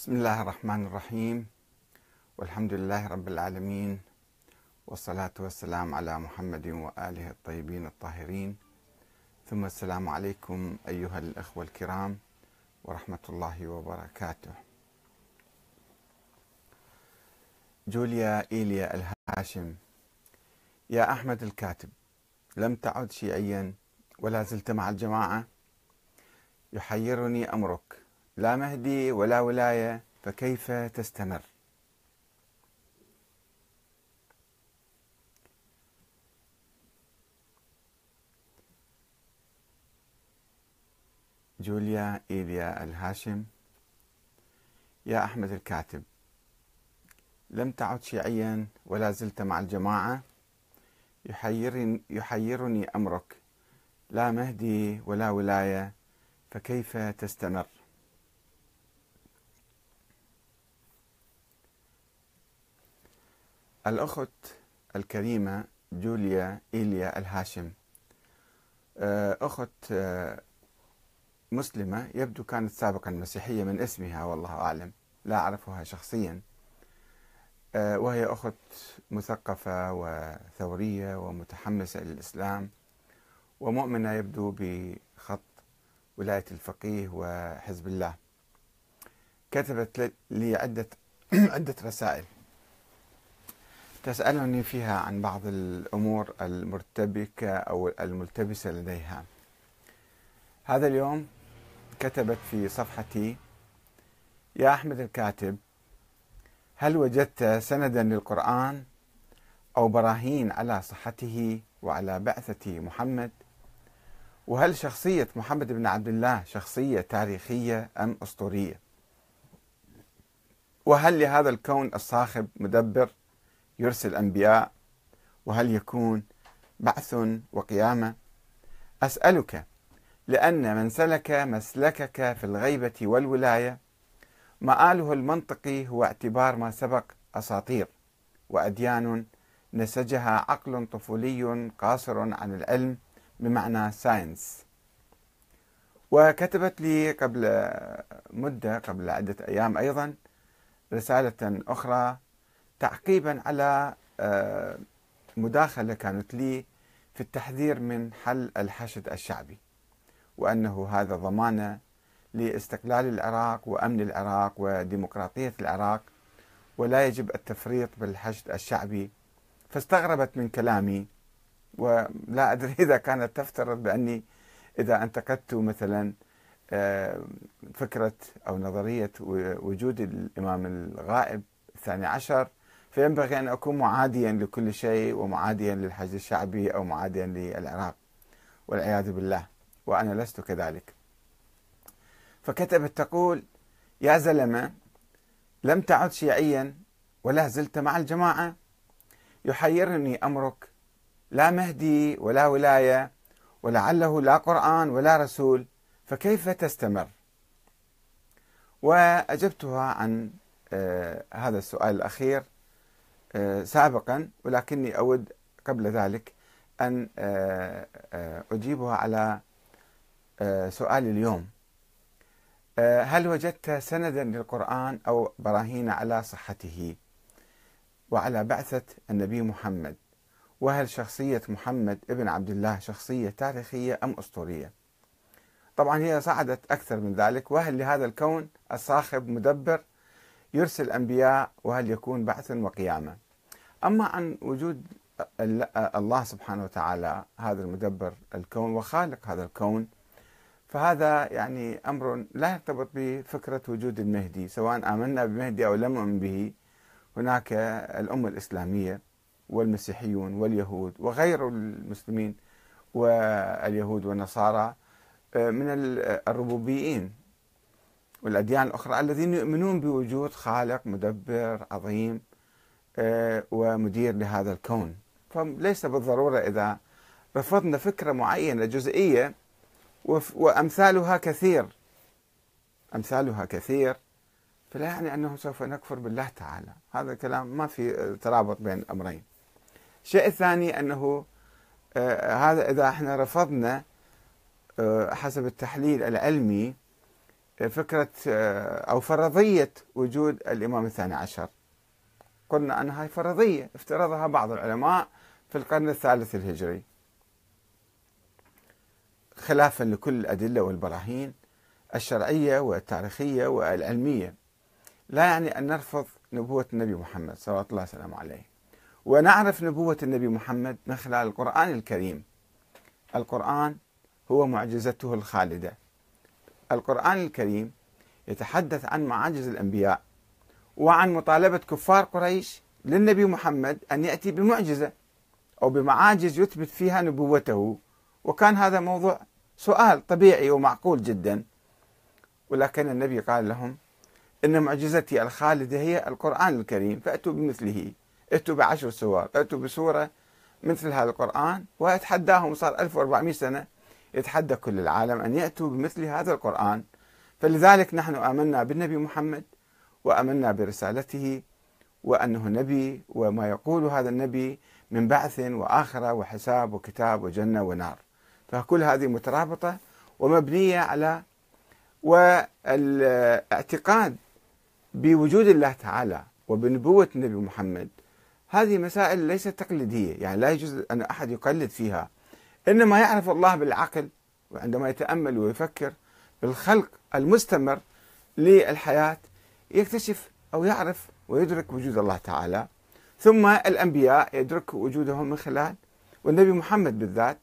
بسم الله الرحمن الرحيم. والحمد لله رب العالمين. والصلاة والسلام على محمد وآله الطيبين الطاهرين. ثم السلام عليكم أيها الأخوة الكرام ورحمة الله وبركاته. جوليا إيليا الهاشم. يا أحمد الكاتب لم تعد شيعيا ولا زلت مع الجماعة. يحيرني أمرك. لا مهدي ولا ولاية فكيف تستمر؟ جوليا إيليا الهاشم يا أحمد الكاتب. لم تعد شيعيا ولا زلت مع الجماعة. يحيرني, يحيرني أمرك. لا مهدي ولا ولاية فكيف تستمر؟ الأخت الكريمة جوليا إيليا الهاشم. آه، أخت آه، مسلمة يبدو كانت سابقا مسيحية من اسمها والله أعلم. لا أعرفها شخصيا. آه، وهي أخت مثقفة وثورية ومتحمسة للإسلام ومؤمنة يبدو بخط ولاية الفقيه وحزب الله. كتبت لي عدة عدة رسائل. تسألني فيها عن بعض الأمور المرتبكة أو الملتبسة لديها. هذا اليوم كتبت في صفحتي يا أحمد الكاتب هل وجدت سندا للقرآن أو براهين على صحته وعلى بعثة محمد؟ وهل شخصية محمد بن عبد الله شخصية تاريخية أم أسطورية؟ وهل لهذا الكون الصاخب مدبر؟ يرسل أنبياء وهل يكون بعث وقيامة؟ أسألك لأن من سلك مسلكك في الغيبة والولاية مآله المنطقي هو اعتبار ما سبق أساطير وأديان نسجها عقل طفولي قاصر عن العلم بمعنى ساينس وكتبت لي قبل مدة قبل عدة أيام أيضا رسالة أخرى تعقيبا على آه، مداخلة كانت لي في التحذير من حل الحشد الشعبي وأنه هذا ضمانة لاستقلال العراق وأمن العراق وديمقراطية العراق ولا يجب التفريط بالحشد الشعبي. فاستغربت من كلامي ولا أدري إذا كانت تفترض بأني إذا انتقدت مثلا آه، فكرة أو نظرية وجود الإمام الغائب الثاني عشر فينبغي أن أكون معاديا لكل شيء ومعاديا للحج الشعبي أو معاديا للعراق والعياذ بالله. وأنا لست كذلك. فكتبت تقول يا زلمة لم تعد شيعيا ولا زلت مع الجماعة. يحيرني أمرك لا مهدي ولا ولاية ولعله لا قرآن ولا رسول. فكيف تستمر؟ وأجبتها عن آه هذا السؤال الأخير. سابقا ولكني أود قبل ذلك أن آه، آه، أجيبها على سؤال اليوم. هل وجدت سندا للقرآن أو براهين على صحته وعلى بعثة النبي محمد؟ وهل شخصية محمد ابن عبد الله شخصية تاريخية أم أسطورية؟ طبعا هي صعدت أكثر من ذلك وهل لهذا الكون الصاخب مدبر يرسل أنبياء وهل يكون بعث وقيامة أما عن وجود الله سبحانه وتعالى هذا المدبر الكون وخالق هذا الكون فهذا يعني أمر لا يرتبط بفكرة وجود المهدي سواء آمنا بالمهدي أو لم نؤمن به. هناك الأمة الإسلامية والمسيحيون واليهود وغير المسلمين واليهود والنصارى من الربوبيين. والأديان الأخرى الذين يؤمنون بوجود خالق مدبر عظيم آه، ومدير لهذا الكون. فليس بالضرورة إذا رفضنا فكرة معينة جزئية وأمثالها كثير. أمثالها كثير. فلا يعني أنه سوف نكفر بالله تعالى. هذا الكلام ما في ترابط بين الأمرين الشيء الثاني أنه آه، هذا إذا إحنا رفضنا آه، حسب التحليل العلمي فكرة أو فرضية وجود الإمام الثاني عشر. قلنا أنها فرضية افترضها بعض العلماء في القرن الثالث الهجري. خلافا لكل الأدلة والبراهين الشرعية والتاريخية والعلمية. لا يعني أن نرفض نبوة النبي محمد صلى الله وسلم عليه. ونعرف نبوة النبي محمد من خلال القرآن الكريم. القرآن هو معجزته الخالدة. القرآن الكريم يتحدث عن معاجز الأنبياء وعن مطالبة كفار قريش للنبي محمد أن يأتي بمعجزة أو بمعاجز يثبت فيها نبوته. وكان هذا موضوع سؤال طبيعي ومعقول جدا. ولكن النبي قال لهم إن معجزتي الخالدة هي القرآن الكريم فأتوا بمثله. ائتوا بعشر سور ائتوا بسورة مثل هذا القرآن وأتحداهم صار 1400 سنة. يتحدى كل العالم أن يأتوا بمثل هذا القرآن. فلذلك نحن آمنا بالنبي محمد وآمنا برسالته وأنه نبي وما يقول هذا النبي من بعث وآخرة وحساب وكتاب وجنة ونار. فكل هذه مترابطة ومبنية على والاعتقاد بوجود الله تعالى وبنبوة النبي محمد. هذه مسائل ليست تقليدية يعني لا يجوز أن أحد يقلد فيها. إنما يعرف الله بالعقل وعندما يتأمل ويفكر بالخلق المستمر للحياة يكتشف أو يعرف ويدرك وجود الله تعالى. ثم الأنبياء يدرك وجودهم من خلال والنبي محمد بالذات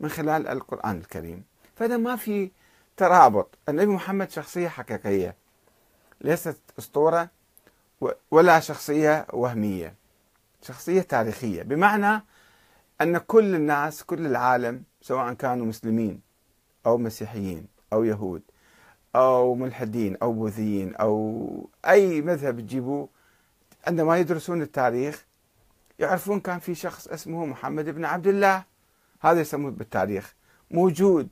من خلال القرآن الكريم. فهذا ما في ترابط. النبي محمد شخصية حقيقية ليست أسطورة ولا شخصية وهمية شخصية تاريخية. بمعنى أن كل الناس كل العالم سواء كانوا مسلمين أو مسيحيين أو يهود أو ملحدين أو بوذيين أو أي مذهب تجيبوه عندما يدرسون التاريخ يعرفون كان في شخص اسمه محمد بن عبد الله. هذا يسموه بالتاريخ. موجود.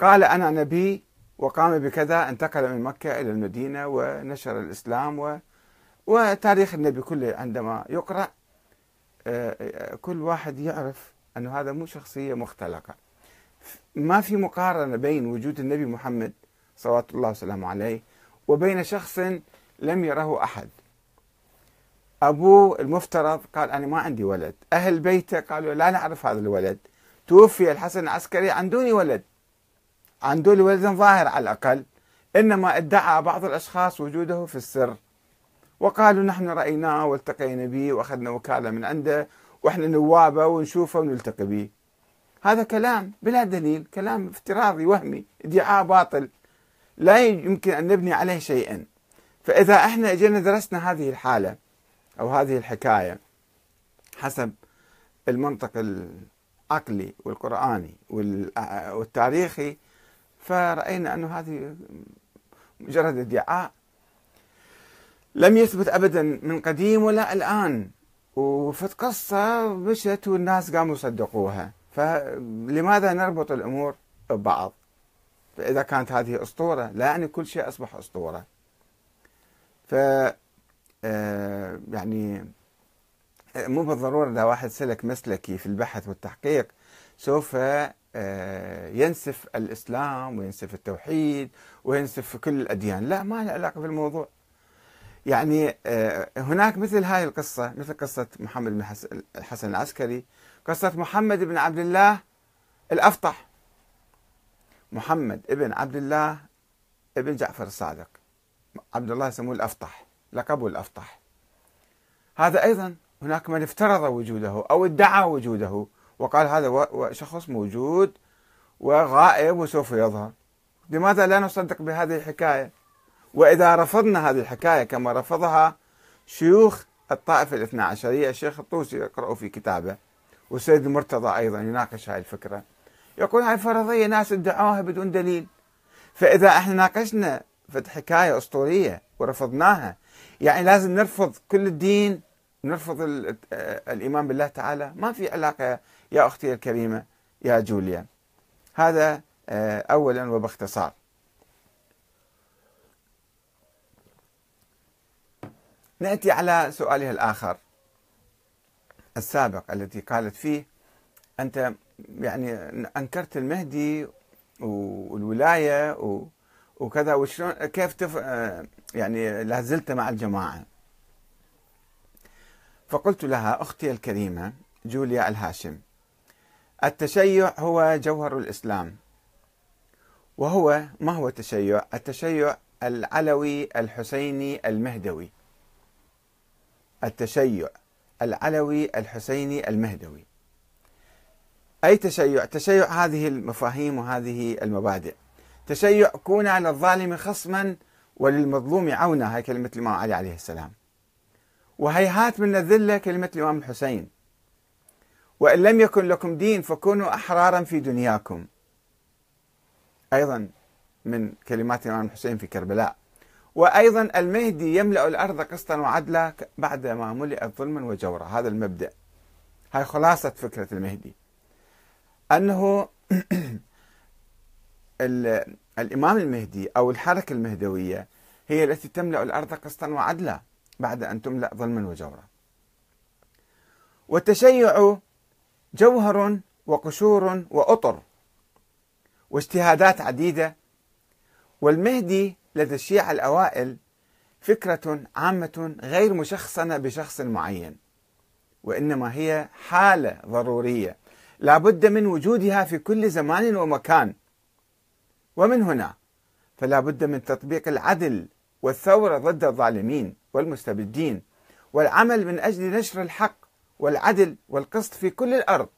قال أنا نبي وقام بكذا انتقل من مكة إلى المدينة ونشر الإسلام و وتاريخ النبي كله عندما يقرأ. كل واحد يعرف أن هذا مو شخصية مختلقة. ما في مقارنة بين وجود النبي محمد صلوات الله وسلامه عليه وبين شخص لم يره أحد. أبوه المفترض قال أنا ما عندي ولد. أهل بيته قالوا لا نعرف هذا الولد. توفي الحسن العسكري عن دون ولد. عن دون ولد ظاهر على الأقل. إنما ادعى بعض الأشخاص وجوده في السر. وقالوا نحن رأيناه والتقينا به وأخذنا وكالة من عنده وإحنا نوابه ونشوفه ونلتقي به. هذا كلام بلا دليل كلام افتراضي وهمي ادعاء باطل. لا يمكن أن نبني عليه شيئا. فإذا إحنا إجينا درسنا هذه الحالة أو هذه الحكاية حسب المنطق العقلي والقرآني والتاريخي فرأينا أنه هذه مجرد ادعاء لم يثبت ابدا من قديم ولا الآن. وفي قصة مشت والناس قاموا يصدقوها. فلماذا نربط الأمور ببعض؟ فاذا كانت هذه أسطورة لا يعني كل شيء أصبح أسطورة. ف آه، يعني مو بالضرورة إذا واحد سلك مسلكي في البحث والتحقيق سوف آه، ينسف الإسلام وينسف التوحيد وينسف كل الأديان. لا ما له علاقة بالموضوع. يعني آه، هناك مثل هاي القصة مثل قصة محمد بن الحسن العسكري قصة محمد بن عبد الله الأفطح. محمد ابن عبد الله ابن جعفر الصادق. عبد الله يسموه الأفطح لقبه الأفطح. هذا أيضا هناك من افترض وجوده أو ادعى وجوده وقال هذا شخص موجود وغائب وسوف يظهر. لماذا لا نصدق بهذه الحكاية؟ وإذا رفضنا هذه الحكاية كما رفضها شيوخ الطائفة الاثنى عشرية الشيخ الطوسي يقرأ في كتابه والسيد المرتضى أيضا يناقش هذه الفكرة. يقول هاي فرضية ناس ادعوها بدون دليل. فإذا إحنا ناقشنا في حكاية أسطورية ورفضناها يعني لازم نرفض كل الدين نرفض الإيمان بالله تعالى. ما في علاقة يا أختي الكريمة يا جوليا. هذا آه، أولا وباختصار. نأتي على سؤالها الآخر السابق التي قالت فيه أنت يعني أنكرت المهدي والولاية وكذا وشلون كيف تف يعني لا زلت مع الجماعة فقلت لها أختي الكريمة جوليا الهاشم التشيع هو جوهر الإسلام وهو ما هو التشيع؟ التشيع العلوي الحسيني المهدوي التشيع العلوي الحسيني المهدوي. أي تشيع؟ تشيع هذه المفاهيم وهذه المبادئ. تشيع كون على الظالم خصما وللمظلوم عونا هاي كلمة الإمام علي عليه السلام. وهيهات من الذلة كلمة الإمام الحسين. وإن لم يكن لكم دين فكونوا أحرارا في دنياكم. أيضا من كلمات الإمام الحسين في كربلاء. وأيضا المهدي يملأ الأرض قسطا وعدلا بعدما ملئت ظلما وجورا. هذا المبدأ. هاي خلاصة فكرة المهدي. أنه الإمام المهدي أو الحركة المهدوية هي التي تملأ الأرض قسطا وعدلا بعد أن تملأ ظلما وجورا. والتشيع جوهر وقشور وأطر واجتهادات عديدة. والمهدي لدى الشيعة الأوائل فكرة عامة غير مشخصنة بشخص معين وإنما هي حالة ضرورية لا بد من وجودها في كل زمان ومكان. ومن هنا فلا بد من تطبيق العدل والثورة ضد الظالمين والمستبدين والعمل من أجل نشر الحق والعدل والقسط في كل الأرض.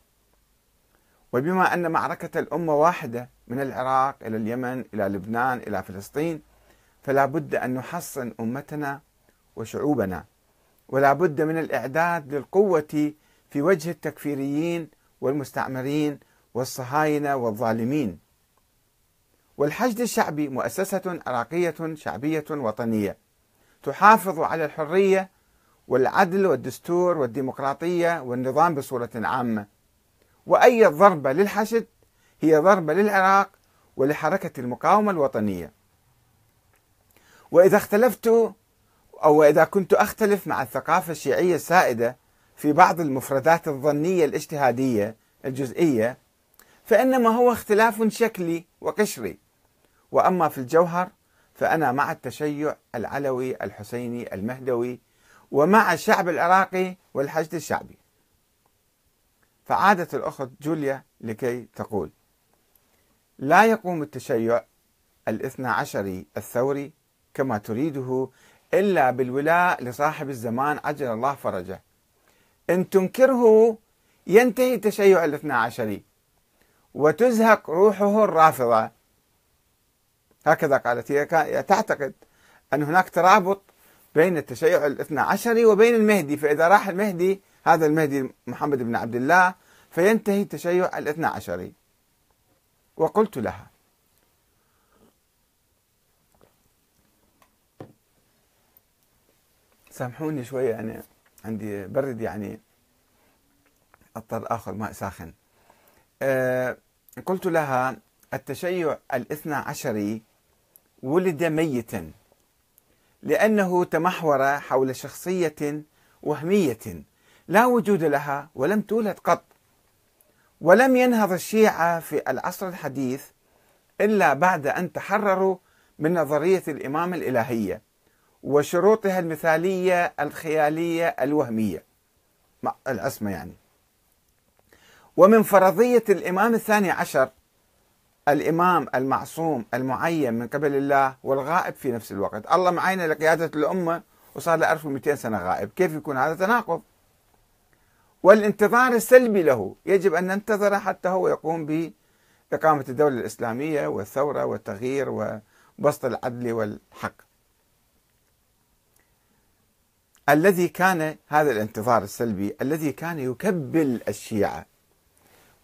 وبما أن معركة الأمة واحدة من العراق إلى اليمن إلى لبنان إلى فلسطين فلا بد أن نحصن أمتنا وشعوبنا ولا بد من الإعداد للقوة في وجه التكفيريين والمستعمرين والصهاينة والظالمين. والحشد الشعبي مؤسسة عراقية شعبية وطنية تحافظ على الحرية والعدل والدستور والديمقراطية والنظام بصورة عامة. وأي ضربة للحشد هي ضربة للعراق ولحركة المقاومة الوطنية. وإذا اختلفت أو إذا كنت أختلف مع الثقافة الشيعية السائدة في بعض المفردات الظنية الاجتهادية الجزئية فإنما هو اختلاف شكلي وقشري. وأما في الجوهر فأنا مع التشيع العلوي الحسيني المهدوي ومع الشعب العراقي والحشد الشعبي. فعادت الأخت جوليا لكي تقول لا يقوم التشيع الاثنى عشري الثوري كما تريده إلا بالولاء لصاحب الزمان عجل الله فرجه. إن تنكره ينتهي التشيع الاثنى عشري وتزهق روحه الرافضة. هكذا قالت هي تعتقد أن هناك ترابط بين التشيع الاثنى عشري وبين المهدي فإذا راح المهدي هذا المهدي محمد بن عبد الله فينتهي التشيع الاثنى عشري وقلت لها سامحوني شوية يعني عندي برد يعني أضطر آخذ ماء ساخن. أه قلت لها التشيع الاثنى عشري ولد ميتا لأنه تمحور حول شخصية وهمية لا وجود لها ولم تولد قط. ولم ينهض الشيعة في العصر الحديث إلا بعد أن تحرروا من نظرية الإمامة الإلهية. وشروطها المثالية الخيالية الوهمية. العصمة يعني. ومن فرضية الإمام الثاني عشر الإمام المعصوم المعين من قبل الله والغائب في نفس الوقت. الله معينة لقيادة الأمة وصار له 1200 سنة غائب. كيف يكون هذا؟ تناقض. والانتظار السلبي له. يجب أن ننتظر حتى هو يقوم بإقامة الدولة الإسلامية والثورة والتغيير وبسط العدل والحق. الذي كان هذا الانتظار السلبي الذي كان يكبل الشيعة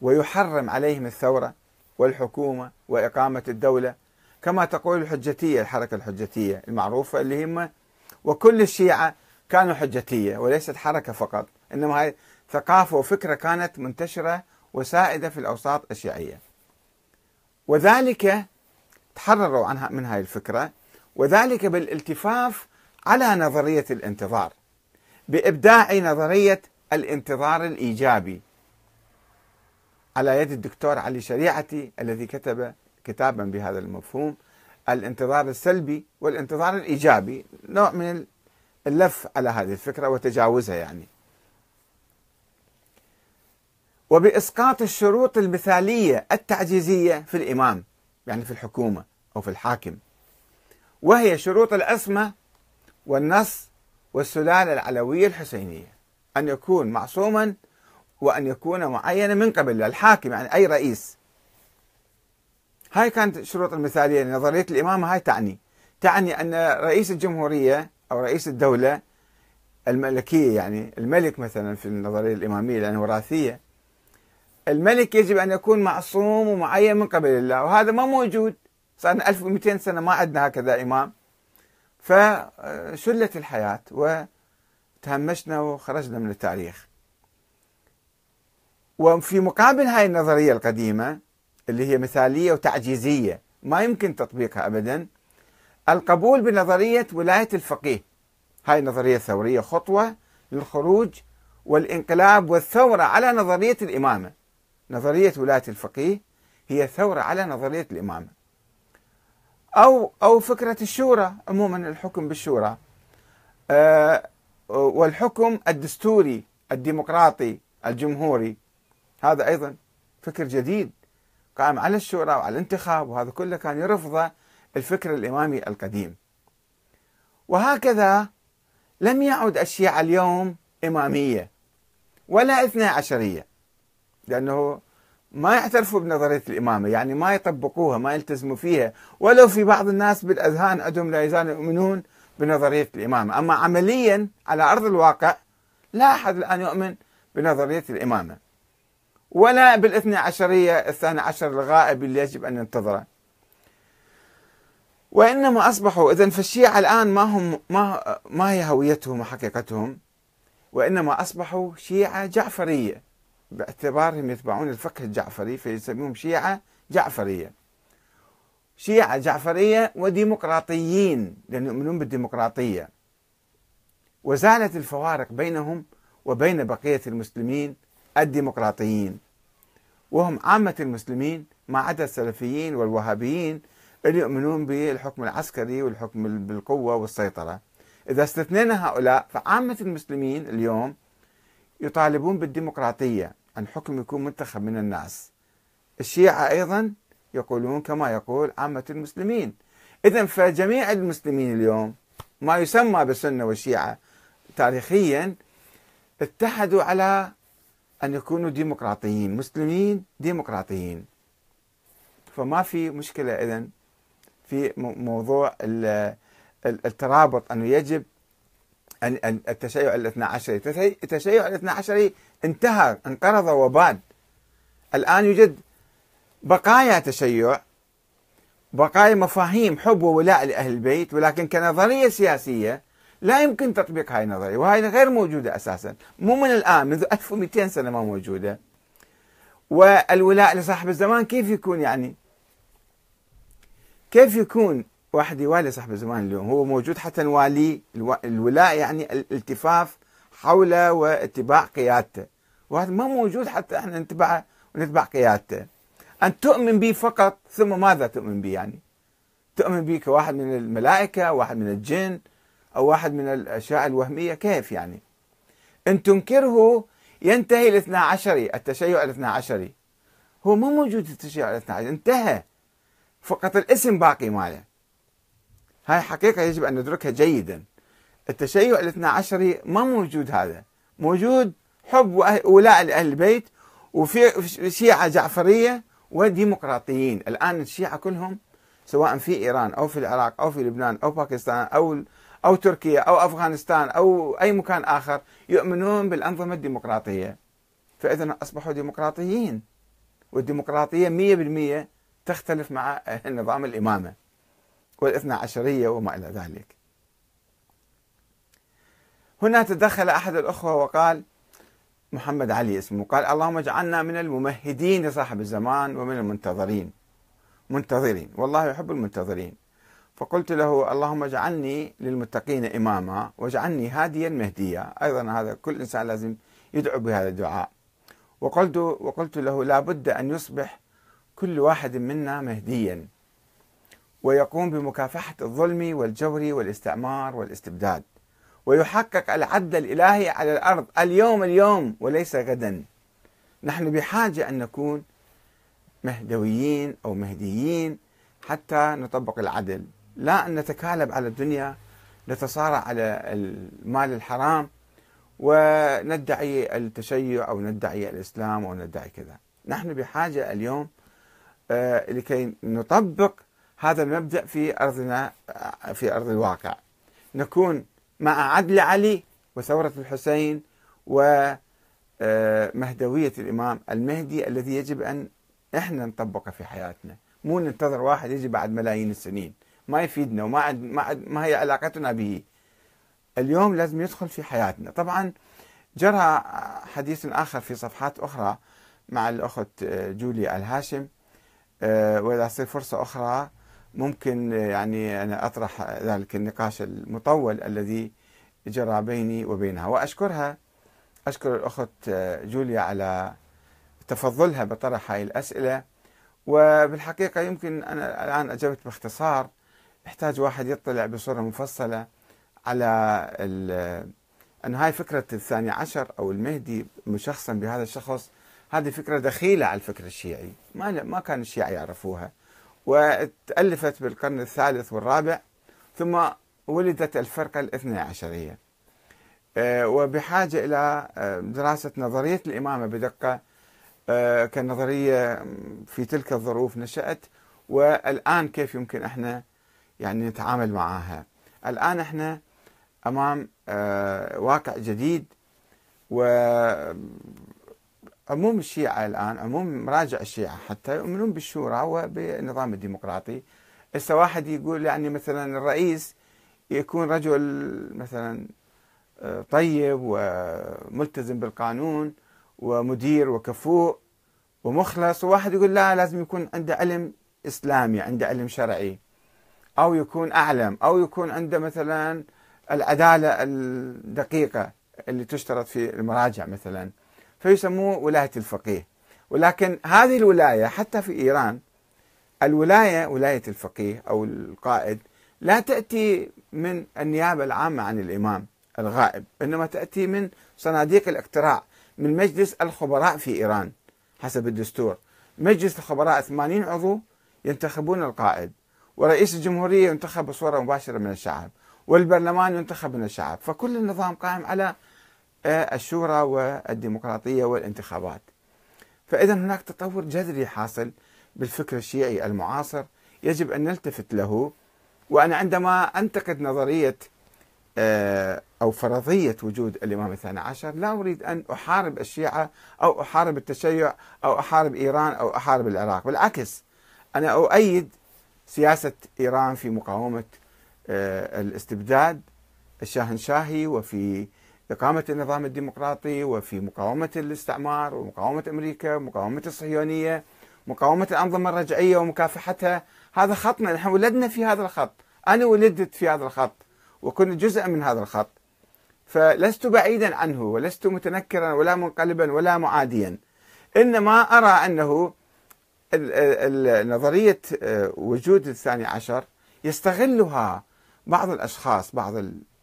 ويحرم عليهم الثورة والحكومة وإقامة الدولة كما تقول الحجتية الحركة الحجتية المعروفة اللي هم وكل الشيعة كانوا حجتية وليست حركة فقط إنما هاي ثقافة وفكرة كانت منتشرة وسائدة في الأوساط الشيعية. وذلك تحرروا عنها من هذه الفكرة وذلك بالالتفاف على نظرية الانتظار بإبداع نظرية الانتظار الإيجابي. على يد الدكتور علي شريعتي الذي كتب كتابا بهذا المفهوم الانتظار السلبي والانتظار الإيجابي نوع من اللف على هذه الفكرة وتجاوزها يعني. وبإسقاط الشروط المثالية التعجيزية في الإمام يعني في الحكومة أو في الحاكم. وهي شروط العصمة والنص والسلالة العلوية الحسينية. أن يكون معصوما وأن يكون معينا من قبل الحاكم يعني أي رئيس. هاي كانت الشروط المثالية. نظرية الإمامة هاي تعني. تعني أن رئيس الجمهورية أو رئيس الدولة الملكية يعني الملك مثلا في النظرية الإمامية لأنه وراثية الملك يجب أن يكون معصوم ومعين من قبل الله. وهذا ما موجود. صار 1200 سنة ما عندنا هكذا إمام. فشلت الحياة وتهمشنا وخرجنا من التاريخ. وفي مقابل هاي النظرية القديمة اللي هي مثالية وتعجيزية ما يمكن تطبيقها أبدا القبول بنظرية ولاية الفقيه. هاي النظرية الثورية خطوة للخروج والانقلاب والثورة على نظرية الإمامة. نظرية ولاية الفقيه هي ثورة على نظرية الإمامة. أو أو فكرة الشورى عموما الحكم بالشورى. أه والحكم الدستوري الديمقراطي الجمهوري. هذا أيضا فكر جديد قائم على الشورى وعلى الانتخاب وهذا كله كان يرفضه الفكر الإمامي القديم. وهكذا لم يعد الشيعة اليوم إمامية ولا اثنى عشرية لأنه ما يعترفوا بنظرية الإمامة يعني ما يطبقوها ما يلتزموا فيها. ولو في بعض الناس بالأذهان عندهم لا يزالوا يؤمنون بنظرية الإمامة. أما عمليا على أرض الواقع لا أحد الآن يؤمن بنظرية الإمامة. ولا بالإثنى عشرية الثاني عشر الغائب اللي يجب أن ننتظره وإنما أصبحوا إذا فالشيعة الآن ما هم ما ما هي هويتهم وحقيقتهم وإنما أصبحوا شيعة جعفرية. باعتبارهم يتبعون الفقه الجعفري فيسميهم شيعة جعفرية. شيعة جعفرية وديمقراطيين لأنهم يؤمنون بالديمقراطية. وزالت الفوارق بينهم وبين بقية المسلمين الديمقراطيين. وهم عامة المسلمين ما عدا السلفيين والوهابيين اللي يؤمنون بالحكم العسكري والحكم بالقوة والسيطرة. إذا استثنينا هؤلاء فعامة المسلمين اليوم يطالبون بالديمقراطية أن حكم يكون منتخب من الناس. الشيعة أيضا يقولون كما يقول عامة المسلمين. إذا فجميع المسلمين اليوم ما يسمى بالسنة والشيعة تاريخيا اتحدوا على أن يكونوا ديمقراطيين مسلمين ديمقراطيين. فما في مشكلة إذن في موضوع الترابط أنه يجب التشيع الاثنى عشري التشيع الاثنى عشري انتهى انقرض وباد الآن يوجد بقايا تشيع بقايا مفاهيم حب وولاء لأهل البيت ولكن كنظرية سياسية لا يمكن تطبيق هاي النظرية وهي غير موجودة أساسا. مو من الآن منذ 1200 سنة ما موجودة. والولاء لصاحب الزمان كيف يكون يعني؟ كيف يكون واحد يوالي صاحب الزمان اليوم. هو موجود حتى نوالي الولاء يعني الالتفاف حوله واتباع قيادته. وهذا ما موجود حتى إحنا نتبع ونتبع قيادته. أن تؤمن به فقط ثم ماذا تؤمن به يعني؟ تؤمن به كواحد من الملائكة واحد من الجن أو واحد من الأشياء الوهمية؟ كيف يعني؟ إن تنكره ينتهي الاثنى عشري التشيع الاثنى عشري هو ما موجود التشيع الاثنى عشري انتهى. فقط الاسم باقي ماله. هاي حقيقة يجب أن ندركها جيدا. التشيع الاثنى عشري ما موجود هذا. موجود حب ولاء لأهل البيت وفي شيعة جعفرية وديمقراطيين. الآن الشيعة كلهم سواء في إيران أو في العراق أو في لبنان أو باكستان أو أو تركيا أو أفغانستان أو أي مكان آخر يؤمنون بالأنظمة الديمقراطية. فإذا أصبحوا ديمقراطيين والديمقراطية مية بالمية تختلف مع نظام الإمامة. والاثنى عشرية وما إلى ذلك. هنا تدخل أحد الأخوة وقال محمد علي اسمه قال اللهم اجعلنا من الممهدين لصاحب الزمان ومن المنتظرين. منتظرين والله يحب المنتظرين. فقلت له اللهم اجعلني للمتقين إماما واجعلني هاديا مهديا. أيضا هذا كل إنسان لازم يدعو بهذا الدعاء. وقلت وقلت له لا بد أن يصبح كل واحد منا مهديا. ويقوم بمكافحة الظلم والجور والاستعمار والاستبداد. ويحقق العدل الإلهي على الأرض اليوم اليوم وليس غدا. نحن بحاجة أن نكون مهدويين أو مهديين حتى نطبق العدل. لا أن نتكالب على الدنيا نتصارع على المال الحرام وندعي التشيع أو ندعي الإسلام أو ندعي كذا. نحن بحاجة اليوم آه، لكي نطبق هذا المبدأ في أرضنا آه، في أرض الواقع. نكون مع عدل علي وثورة الحسين ومهدوية آه، الإمام المهدي الذي يجب أن إحنا نطبقه في حياتنا. مو ننتظر واحد يجي بعد ملايين السنين. ما يفيدنا وما ما, ما هي علاقتنا به. اليوم لازم يدخل في حياتنا. طبعا جرى حديث آخر في صفحات أخرى مع الأخت جوليا الهاشم آه، وإذا تصير فرصة أخرى ممكن يعني أنا أطرح ذلك النقاش المطول الذي جرى بيني وبينها. وأشكرها أشكر الأخت جوليا على تفضلها بطرح هاي الأسئلة. وبالحقيقة يمكن أنا الآن أجبت باختصار. يحتاج واحد يطلع بصورة مفصلة على أن هاي فكرة الثاني عشر أو المهدي مشخصا بهذا الشخص. هذه فكرة دخيلة على الفكر الشيعي. ما ما كان الشيعة يعرفوها. وتألفت بالقرن الثالث والرابع ثم ولدت الفرقة الاثنى عشرية. آه، وبحاجة إلى آه، دراسة نظرية الإمامة بدقة. آه، كنظرية في تلك الظروف نشأت والآن كيف يمكن إحنا يعني نتعامل معها. الآن إحنا أمام واقع جديد و عموم الشيعة الآن عموم مراجع الشيعة حتى يؤمنون بالشورى وبالنظام الديمقراطي. هسه واحد يقول يعني مثلا الرئيس يكون رجل مثلا آه، طيب وملتزم بالقانون ومدير وكفوء ومخلص وواحد يقول لا لازم يكون عنده علم إسلامي عنده علم شرعي أو يكون أعلم أو يكون عنده مثلا العدالة الدقيقة اللي تشترط في المراجع مثلا. فيسموه ولاية الفقيه. ولكن هذه الولاية حتى في إيران الولاية ولاية الفقيه أو القائد لا تأتي من النيابة العامة عن الإمام الغائب إنما تأتي من صناديق الاقتراع من مجلس الخبراء في إيران حسب الدستور. مجلس الخبراء 80 عضو ينتخبون القائد ورئيس الجمهورية ينتخب بصورة مباشرة من الشعب والبرلمان ينتخب من الشعب. فكل النظام قائم على الشورى والديمقراطية والانتخابات. فإذا هناك تطور جذري حاصل بالفكر الشيعي المعاصر يجب أن نلتفت له وأنا عندما أنتقد نظرية آه، أو فرضية وجود الإمام الثاني عشر لا أريد أن أحارب الشيعة أو أحارب التشيع أو أحارب إيران أو أحارب العراق بالعكس أنا أؤيد سياسة إيران في مقاومة آه، الاستبداد الشاهنشاهي وفي إقامة النظام الديمقراطي وفي مقاومة الاستعمار ومقاومة أمريكا ومقاومة الصهيونية مقاومة الأنظمة الرجعية ومكافحتها. هذا خطنا نحن ولدنا في هذا الخط. أنا ولدت في هذا الخط وكنت جزءا من هذا الخط. فلست بعيدا عنه ولست متنكرا ولا منقلبا ولا معاديا. إنما أرى أنه نظرية آه، وجود الثاني عشر يستغلها بعض الأشخاص بعض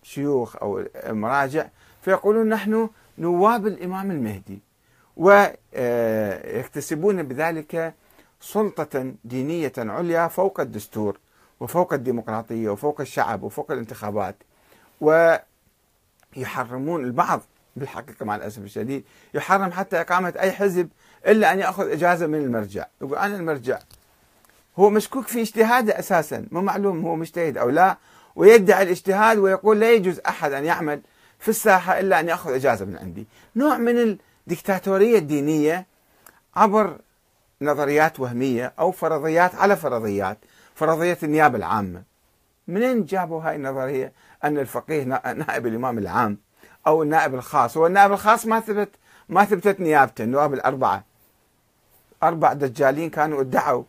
الشيوخ أو المراجع فيقولون نحن نواب الإمام المهدي ويكتسبون بذلك سلطة دينية عليا فوق الدستور وفوق الديمقراطية وفوق الشعب وفوق الانتخابات ويحرمون البعض بالحقيقة مع الأسف الشديد. يحرم حتى إقامة أي حزب إلا أن يأخذ إجازة من المرجع. يقول أنا المرجع. هو مشكوك في اجتهاده أساسا. مو معلوم هو مجتهد أو لا ويدعي الاجتهاد ويقول لا يجوز أحد أن يعمل في الساحة إلا أن يأخذ إجازة من عندي. نوع من الدكتاتورية الدينية عبر نظريات وهمية أو فرضيات على فرضيات فرضية النيابة العامة. منين جابوا هاي النظرية أن الفقيه نائب الإمام العام أو النائب الخاص؟ هو النائب الخاص ما ثبت ما ثبتت نيابته النواب الأربعة. أربع دجالين كانوا ادعوا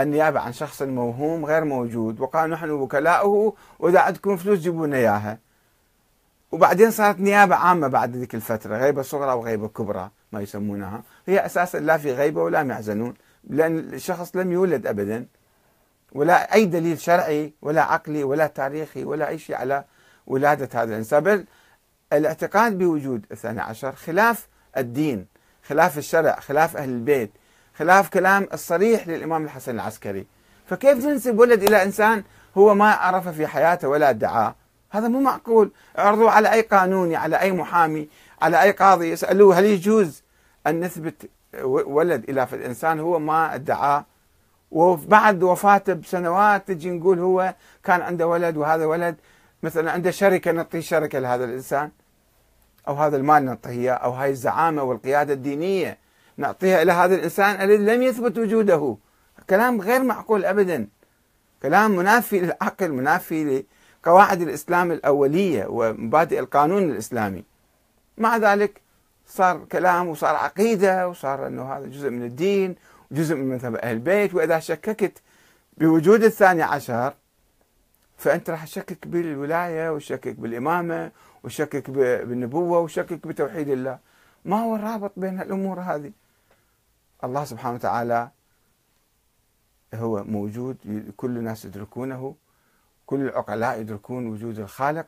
النيابة عن شخص موهوم غير موجود وقالوا نحن وكلاؤه وإذا عندكم فلوس جيبوا لنا إياها. وبعدين صارت نيابة عامة بعد ذيك الفترة غيبة صغرى وغيبة كبرى ما يسمونها. هي أساسا لا في غيبة ولا محزنون لأن الشخص لم يولد أبدا ولا أي دليل شرعي ولا عقلي ولا تاريخي ولا أي شيء على ولادة هذا الإنسان. بل الاعتقاد بوجود الثاني عشر خلاف الدين خلاف الشرع خلاف أهل البيت خلاف كلام الصريح للإمام الحسن العسكري. فكيف تنسب ولد إلى إنسان هو ما عرف في حياته ولا ادعاه؟ هذا مو معقول. اعرضوا على أي قانوني على أي محامي على أي قاضي يسألوه هل يجوز أن نثبت ولد إلى في الإنسان هو ما ادعاه وبعد وفاته بسنوات تجي نقول هو كان عنده ولد وهذا ولد مثلا عنده شركة نعطيه شركة لهذا الإنسان أو هذا المال نعطيه أو هاي الزعامة والقيادة الدينية نعطيها إلى هذا الإنسان الذي لم يثبت وجوده. كلام غير معقول أبدا. كلام منافي للعقل منافي لقواعد الإسلام الأولية ومبادئ القانون الإسلامي. مع ذلك صار كلام وصار عقيدة وصار أنه هذا جزء من الدين وجزء من مذهب أهل البيت وإذا شككت بوجود الثاني عشر فأنت راح تشكك بالولاية وتشكك بالإمامة وتشكك بالنبوة وتشكك بتوحيد الله. ما هو الرابط بين الأمور هذه؟ الله سبحانه وتعالى هو موجود كل الناس يدركونه. كل العقلاء يدركون وجود الخالق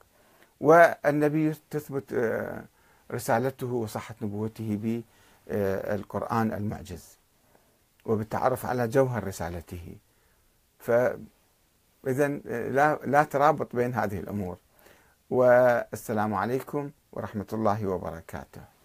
والنبي تثبت آه، رسالته وصحة نبوته بالقرآن المعجز وبالتعرف على جوهر رسالته. فإذا آه، لا, لا ترابط بين هذه الأمور. والسلام عليكم ورحمة الله وبركاته.